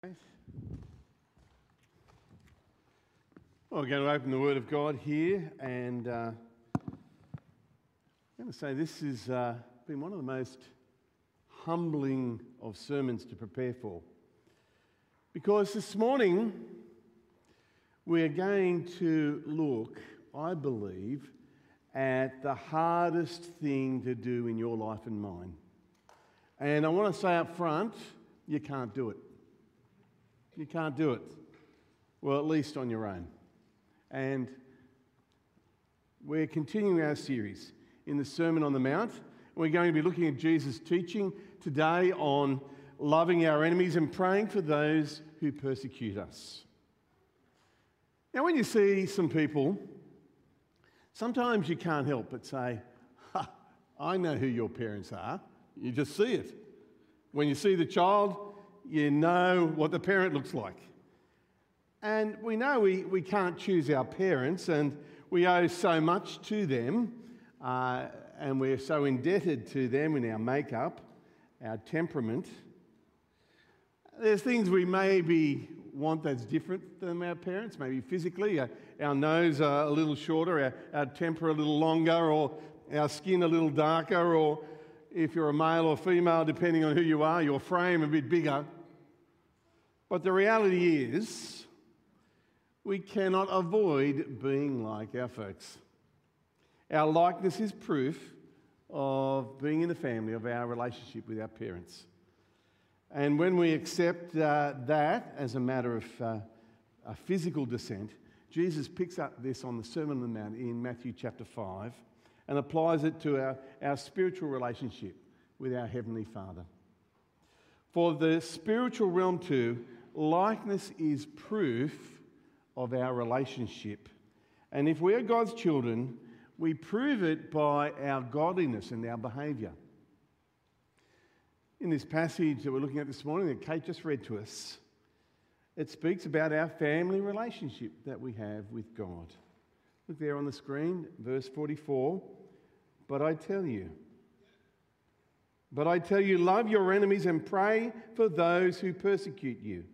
Well, we're going to open the Word of God here, and uh, I'm going to say this has uh, been one of the most humbling of sermons to prepare for. Because this morning we're going to look, I believe, at the hardest thing to do in your life and mine. And I want to say up front, you can't do it. You can't do it. Well, at least on your own. And we're continuing our series in the Sermon on the Mount. We're going to be looking at Jesus' teaching today on loving our enemies and praying for those who persecute us. Now, when you see some people, sometimes you can't help but say, I know who your parents are. You just see it. When you see the child, you know what the parent looks like. And we know we, we can't choose our parents, and we owe so much to them, uh, and we're so indebted to them in our makeup, our temperament. There's things we maybe want that's different than our parents, maybe physically. Our, our nose a little shorter, our, our temper a little longer, or our skin a little darker, or if you're a male or female, depending on who you are, your frame a bit bigger. But the reality is, we cannot avoid being like our folks. Our likeness is proof of being in the family, of our relationship with our parents. And when we accept uh, that as a matter of uh, a physical descent, Jesus picks up this on the Sermon on the Mount in Matthew chapter 5 and applies it to our, our spiritual relationship with our Heavenly Father. For the spiritual realm, too, likeness is proof of our relationship. And if we're God's children, we prove it by our godliness and our behaviour. In this passage that we're looking at this morning, that Kate just read to us, it speaks about our family relationship that we have with God. Look there on the screen, verse 44. But I tell you, but I tell you, love your enemies and pray for those who persecute you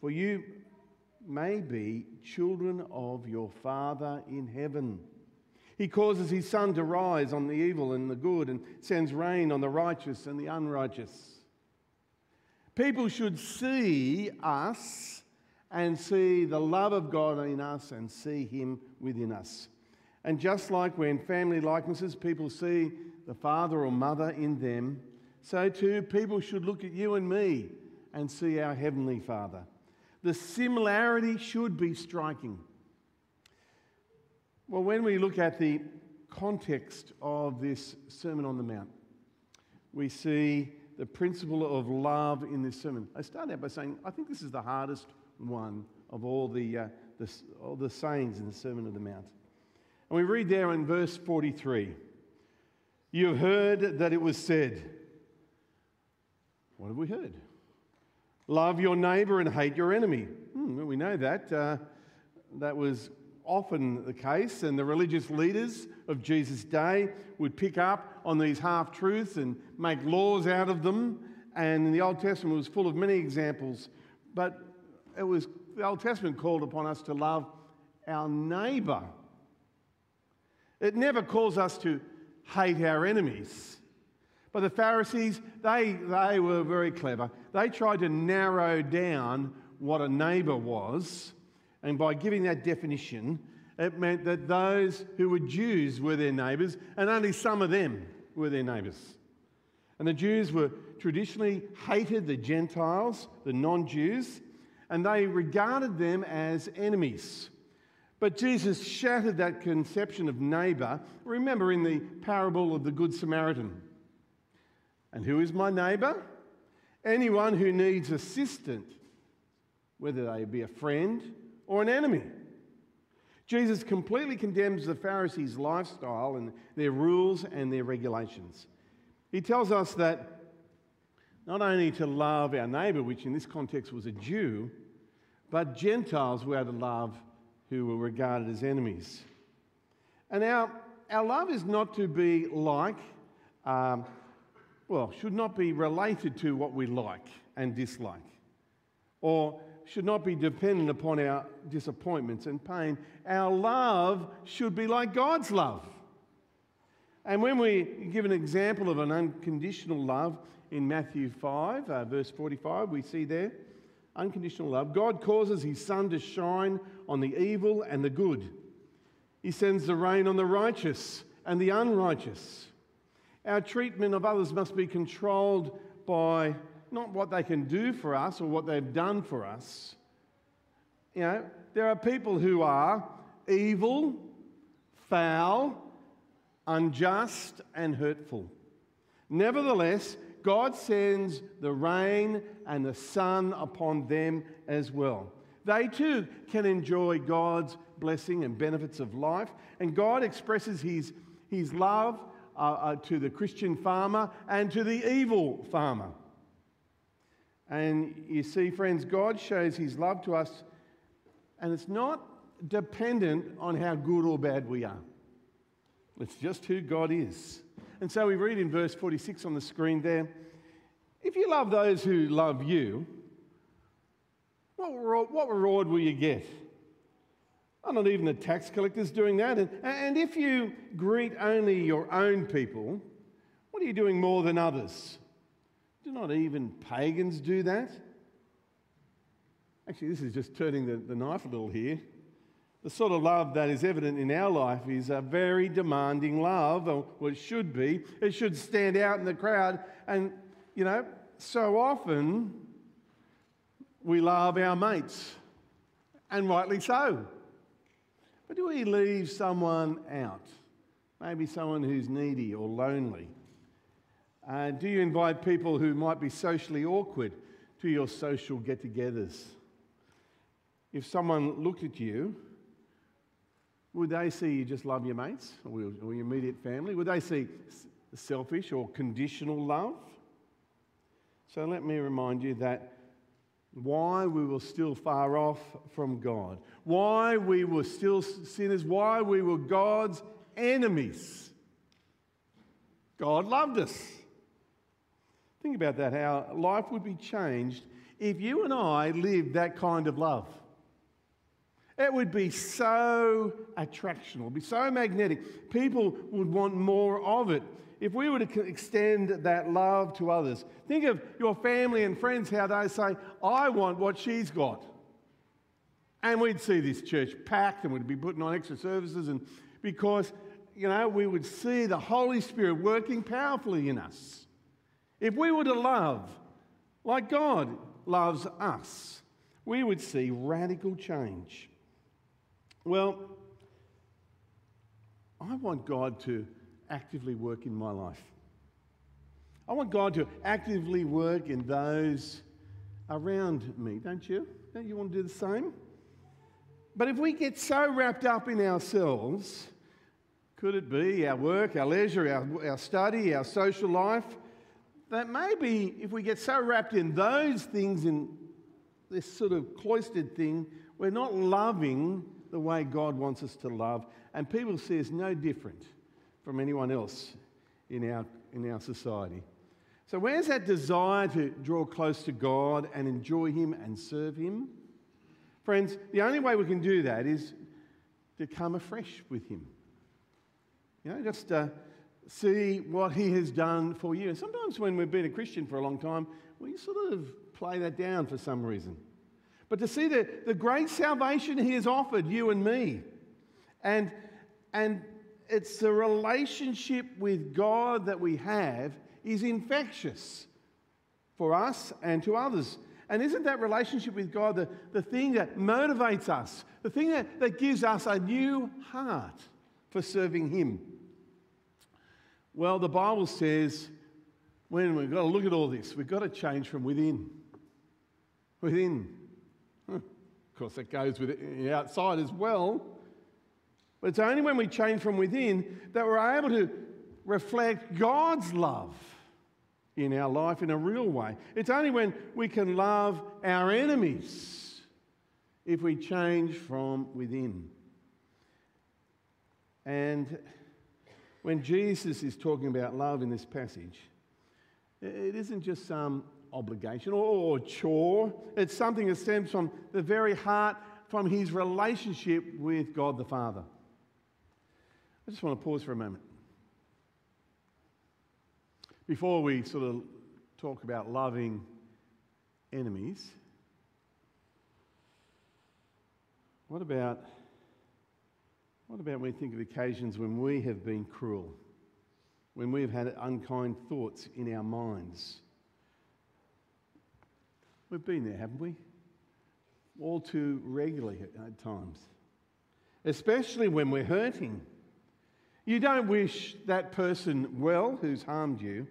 for you may be children of your Father in heaven. He causes his sun to rise on the evil and the good and sends rain on the righteous and the unrighteous. People should see us and see the love of God in us and see him within us. And just like when family likenesses, people see the father or mother in them, so too people should look at you and me and see our Heavenly Father. The similarity should be striking. Well, when we look at the context of this Sermon on the Mount, we see the principle of love in this sermon. I start out by saying I think this is the hardest one of all the, uh, the, all the sayings in the Sermon on the Mount. And we read there in verse 43 You have heard that it was said. What have we heard? Love your neighbor and hate your enemy. Hmm, we know that. Uh, that was often the case, and the religious leaders of Jesus' day would pick up on these half truths and make laws out of them. And the Old Testament was full of many examples, but it was the Old Testament called upon us to love our neighbor. It never calls us to hate our enemies. But the Pharisees, they, they were very clever. They tried to narrow down what a neighbour was, and by giving that definition, it meant that those who were Jews were their neighbours, and only some of them were their neighbours. And the Jews were traditionally hated the Gentiles, the non Jews, and they regarded them as enemies. But Jesus shattered that conception of neighbour. Remember in the parable of the Good Samaritan. And who is my neighbour? Anyone who needs assistance, whether they be a friend or an enemy. Jesus completely condemns the Pharisees' lifestyle and their rules and their regulations. He tells us that not only to love our neighbour, which in this context was a Jew, but Gentiles were to love who were regarded as enemies. And our, our love is not to be like um, well, should not be related to what we like and dislike. or should not be dependent upon our disappointments and pain. Our love should be like God's love. And when we give an example of an unconditional love in Matthew 5, uh, verse 45, we see there unconditional love. God causes his sun to shine on the evil and the good, he sends the rain on the righteous and the unrighteous. Our treatment of others must be controlled by not what they can do for us or what they've done for us. You know, there are people who are evil, foul, unjust, and hurtful. Nevertheless, God sends the rain and the sun upon them as well. They too can enjoy God's blessing and benefits of life, and God expresses His, his love uh, uh, to the Christian farmer and to the evil farmer. And you see, friends, God shows His love to us, and it's not dependent on how good or bad we are. It's just who God is. And so we read in verse 46 on the screen there if you love those who love you, what, what reward will you get? Oh, not even the tax collectors doing that. And, and if you greet only your own people, what are you doing more than others? Do not even pagans do that? Actually, this is just turning the, the knife a little here. The sort of love that is evident in our life is a very demanding love, or well, it should be. It should stand out in the crowd. And, you know, so often we love our mates, and rightly so. But do we leave someone out? Maybe someone who's needy or lonely uh, do you invite people who might be socially awkward to your social get togethers? If someone looked at you, would they see you just love your mates or your immediate family? Would they see selfish or conditional love? So let me remind you that why we were still far off from God, why we were still sinners, why we were God's enemies. God loved us. Think about that, how life would be changed if you and I lived that kind of love. It would be so attractional, be so magnetic. People would want more of it. If we were to extend that love to others, think of your family and friends, how they say, I want what she's got. And we'd see this church packed and we'd be putting on extra services, and because, you know, we would see the Holy Spirit working powerfully in us. If we were to love like God loves us, we would see radical change. Well, I want God to actively work in my life. I want God to actively work in those around me, don't you? Don't you want to do the same? But if we get so wrapped up in ourselves, could it be our work, our leisure, our, our study, our social life, that maybe if we get so wrapped in those things, in this sort of cloistered thing, we're not loving the way God wants us to love, and people see us no different from anyone else in our, in our society. So, where's that desire to draw close to God and enjoy Him and serve Him? Friends, the only way we can do that is to come afresh with Him. You know, just uh, see what He has done for you. And sometimes when we've been a Christian for a long time, we sort of play that down for some reason. But to see the, the great salvation He has offered you and me, and, and it's the relationship with God that we have is infectious for us and to others. And isn't that relationship with God the, the thing that motivates us, the thing that, that gives us a new heart for serving Him? Well, the Bible says when we've got to look at all this, we've got to change from within. Within. Of course, that goes with the outside as well. But it's only when we change from within that we're able to reflect God's love in our life in a real way. It's only when we can love our enemies if we change from within. And when Jesus is talking about love in this passage, it isn't just some obligation or, or chore. It's something that stems from the very heart, from his relationship with God the Father. I just want to pause for a moment. Before we sort of talk about loving enemies, what about, what about when we think of occasions when we have been cruel, when we have had unkind thoughts in our minds? We've been there, haven't we? All too regularly at times, especially when we're hurting. You don't wish that person well who's harmed you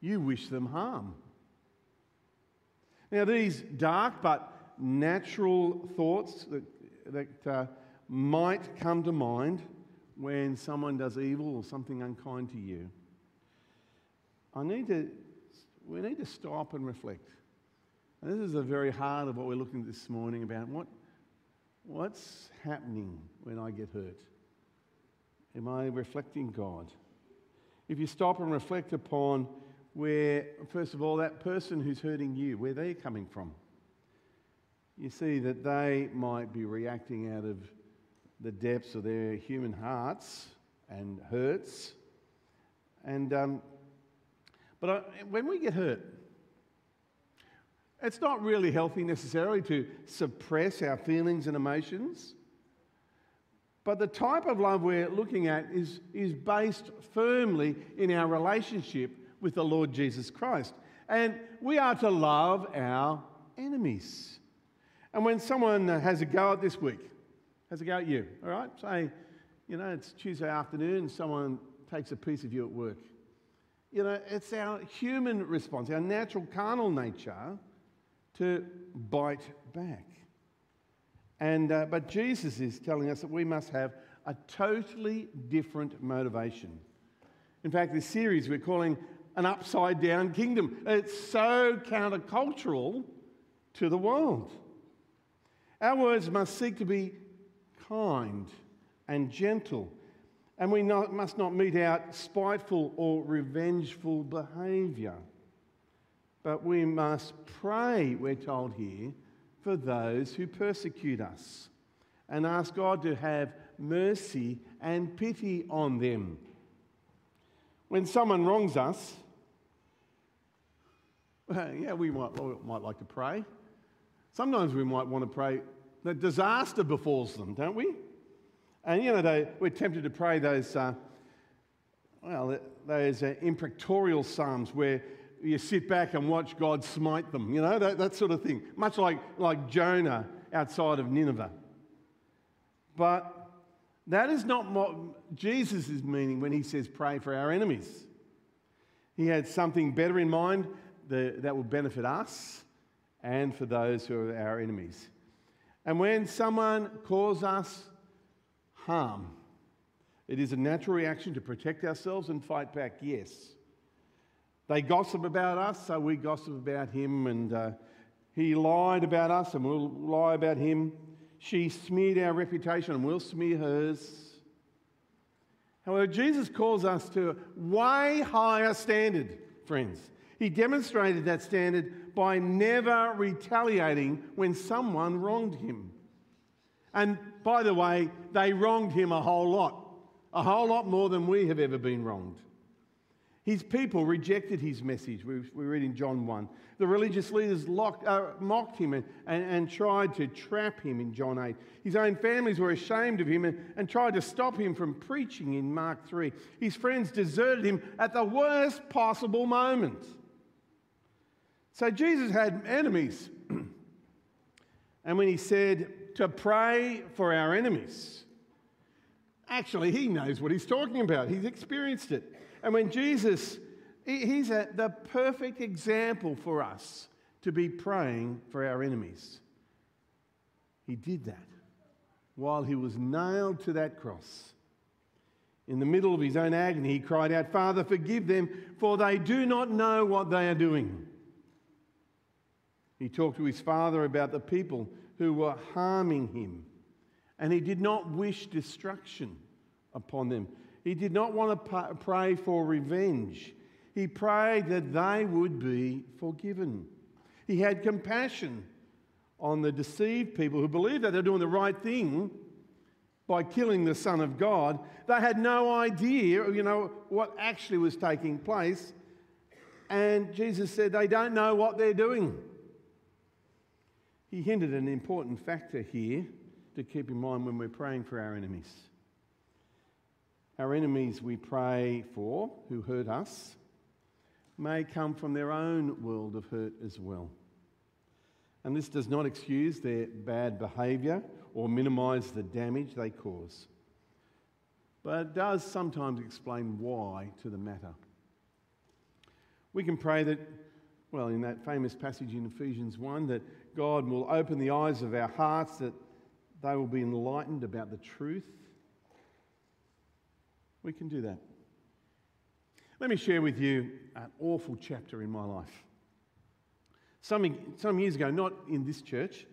you wish them harm. Now, these dark but natural thoughts that, that uh, might come to mind when someone does evil or something unkind to you, I need to, we need to stop and reflect. And this is the very heart of what we're looking at this morning about what, what's happening when I get hurt? Am I reflecting God? If you stop and reflect upon where, first of all, that person who's hurting you, where they're coming from. You see that they might be reacting out of the depths of their human hearts and hurts. And, um, but I, when we get hurt, it's not really healthy necessarily to suppress our feelings and emotions. But the type of love we're looking at is, is based firmly in our relationship with the Lord Jesus Christ. And we are to love our enemies. And when someone has a go at this week, has a go at you, all right? Say, you know, it's Tuesday afternoon someone takes a piece of you at work. You know, it's our human response, our natural carnal nature to bite back. And, uh, but Jesus is telling us that we must have a totally different motivation. In fact, this series we're calling an upside down kingdom. It's so countercultural to the world. Our words must seek to be kind and gentle, and we not, must not mete out spiteful or revengeful behaviour. But we must pray, we're told here, for those who persecute us and ask God to have mercy and pity on them. When someone wrongs us, well, yeah, we might, we might like to pray. Sometimes we might want to pray that disaster befalls them, don't we? And you know, they, we're tempted to pray those, uh, well, those uh, psalms where you sit back and watch God smite them, you know, that, that sort of thing. Much like, like Jonah outside of Nineveh. But that is not what Jesus is meaning when he says pray for our enemies. He had something better in mind that will benefit us and for those who are our enemies. And when someone causes us harm, it is a natural reaction to protect ourselves and fight back, yes. They gossip about us, so we gossip about him, and uh, he lied about us, and we'll lie about him. She smeared our reputation, and we'll smear hers. However, Jesus calls us to a way higher standard, friends. He demonstrated that standard by never retaliating when someone wronged him. And by the way, they wronged him a whole lot, a whole lot more than we have ever been wronged. His people rejected his message. We, we read in John 1. The religious leaders locked, uh, mocked him and, and, and, tried to trap him in John 8. His own families were ashamed of him and, and tried to stop him from preaching in Mark 3. His friends deserted him at the worst possible moment. So Jesus had enemies. and when he said to pray for our enemies, actually, he knows what he's talking about. He's experienced it. And when Jesus, he's a, the perfect example for us to be praying for our enemies. He did that while he was nailed to that cross. In the middle of his own agony, he cried out, Father, forgive them, for they do not know what they are doing. He talked to his father about the people who were harming him, and he did not wish destruction upon them. He did not want to pray for revenge. He prayed that they would be forgiven. He had compassion on the deceived people who believed that they're doing the right thing by killing the Son of God. They had no idea, you know, what actually was taking place. And Jesus said they don't know what they're doing. He hinted an important factor here to keep in mind when we're praying for our enemies. Our enemies we pray for, who hurt us, may come from their own world of hurt as well. And this does not excuse their bad behaviour or minimise the damage they cause, but it does sometimes explain why to the matter. We can pray that, well, in that famous passage in Ephesians 1, that God will open the eyes of our hearts, that they will be enlightened about the truth. We can do that. Let me share with you an awful chapter in my life. Some, some years ago, not in this church,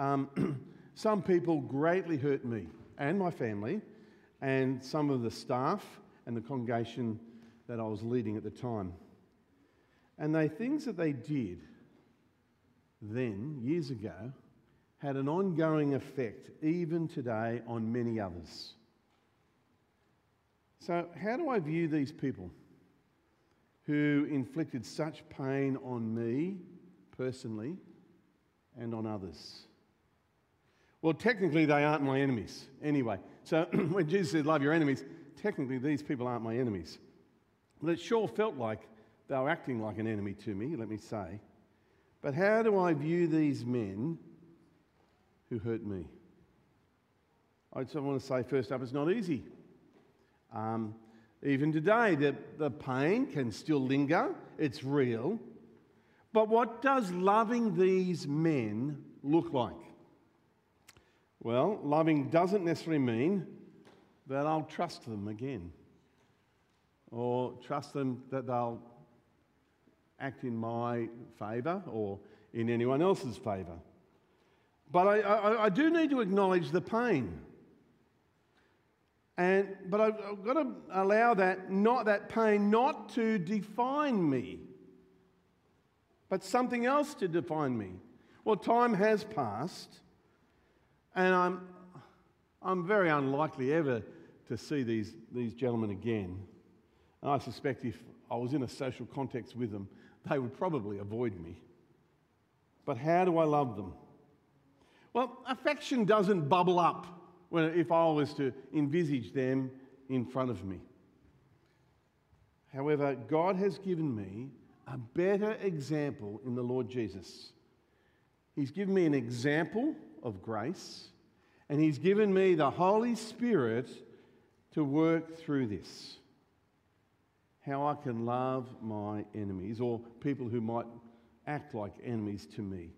um, some people greatly hurt me and my family, and some of the staff and the congregation that I was leading at the time. And the things that they did then, years ago, had an ongoing effect, even today, on many others. So, how do I view these people who inflicted such pain on me personally and on others? Well, technically, they aren't my enemies anyway. So, when Jesus said, Love your enemies, technically, these people aren't my enemies. But it sure felt like they were acting like an enemy to me, let me say. But how do I view these men who hurt me? I just want to say first up, it's not easy. Um, even today, the, the pain can still linger, it's real. But what does loving these men look like? Well, loving doesn't necessarily mean that I'll trust them again or trust them that they'll act in my favour or in anyone else's favour. But I, I, I, do need to acknowledge the pain. And, but I've, I've got to allow that, not, that pain not to define me, but something else to define me. Well, time has passed, and I'm, I'm very unlikely ever to see these, these gentlemen again. And I suspect if I was in a social context with them, they would probably avoid me. But how do I love them? Well, affection doesn't bubble up when, if I was to envisage them in front of me. However, God has given me a better example in the Lord Jesus. He's given me an example of grace, and He's given me the Holy Spirit to work through this how I can love my enemies or people who might act like enemies to me.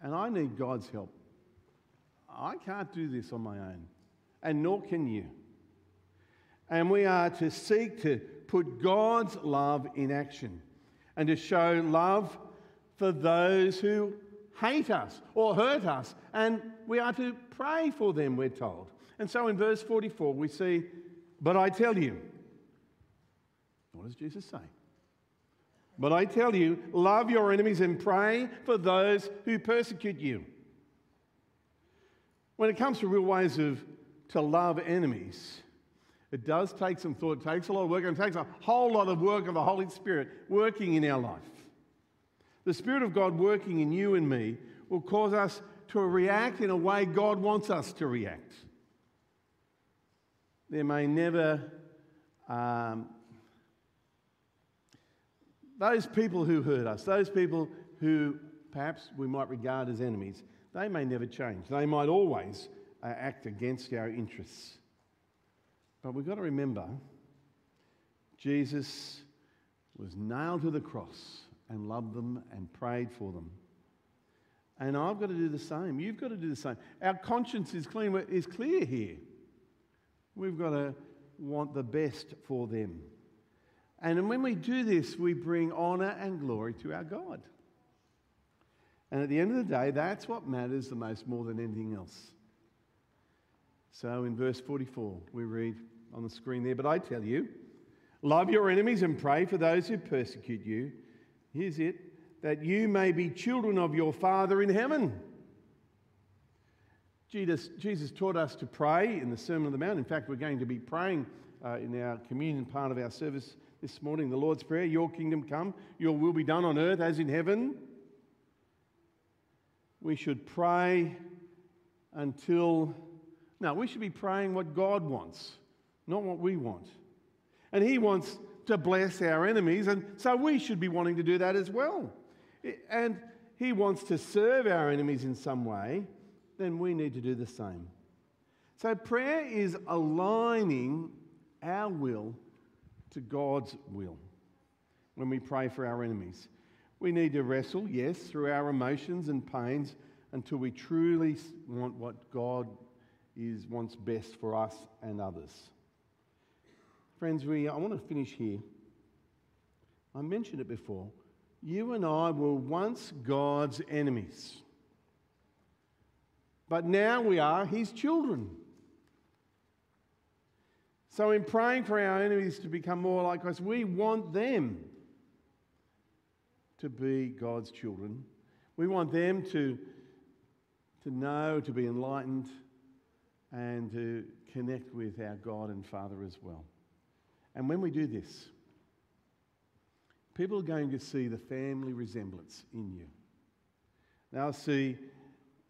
And I need God's help. I can't do this on my own, and nor can you. And we are to seek to put God's love in action and to show love for those who hate us or hurt us. And we are to pray for them, we're told. And so in verse 44, we see, But I tell you, what does Jesus say? But I tell you, love your enemies and pray for those who persecute you. When it comes to real ways of to love enemies, it does take some thought, it takes a lot of work, and it takes a whole lot of work of the Holy Spirit working in our life. The Spirit of God working in you and me will cause us to react in a way God wants us to react. There may never um, those people who hurt us, those people who perhaps we might regard as enemies, they may never change. They might always uh, act against our interests. But we've got to remember Jesus was nailed to the cross and loved them and prayed for them. And I've got to do the same. You've got to do the same. Our conscience is clean, is clear here. We've got to want the best for them. And when we do this, we bring honor and glory to our God. And at the end of the day, that's what matters the most more than anything else. So in verse 44, we read on the screen there, But I tell you, Love your enemies and pray for those who persecute you. Here's it that you may be children of your Father in heaven. Jesus, Jesus taught us to pray in the Sermon on the Mount. In fact, we're going to be praying uh, in our communion part of our service this morning, the Lord's Prayer Your kingdom come, your will be done on earth as in heaven. We should pray until, Now, we should be praying what God wants, not what we want. And He wants to bless our enemies, and so we should be wanting to do that as well. And He wants to serve our enemies in some way, then we need to do the same. So prayer is aligning our will to God's will when we pray for our enemies. We need to wrestle, yes, through our emotions and pains until we truly want what God is, wants best for us and others. Friends, we, I want to finish here. I mentioned it before. You and I were once God's enemies. But now we are his children. So, in praying for our enemies to become more like us, we want them to be God's children. We want them to, to know, to be enlightened, and to connect with our God and Father as well. And when we do this, people are going to see the family resemblance in you. They'll see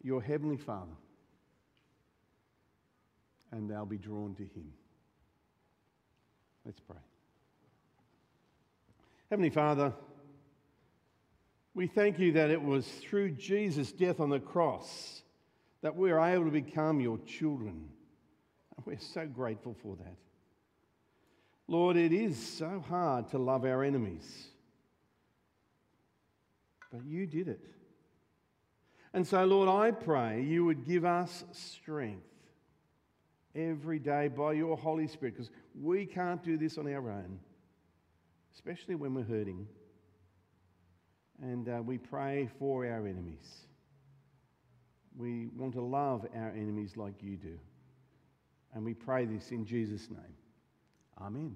your Heavenly Father, and they'll be drawn to Him. Let's pray. Heavenly Father, we thank you that it was through Jesus' death on the cross that we're able to become your children. And we're so grateful for that. Lord, it is so hard to love our enemies, but you did it. And so, Lord, I pray you would give us strength every day by your Holy Spirit because we can't do this on our own, especially when we're hurting. And uh, we pray for our enemies. We want to love our enemies like you do. And we pray this in Jesus' name. Amen.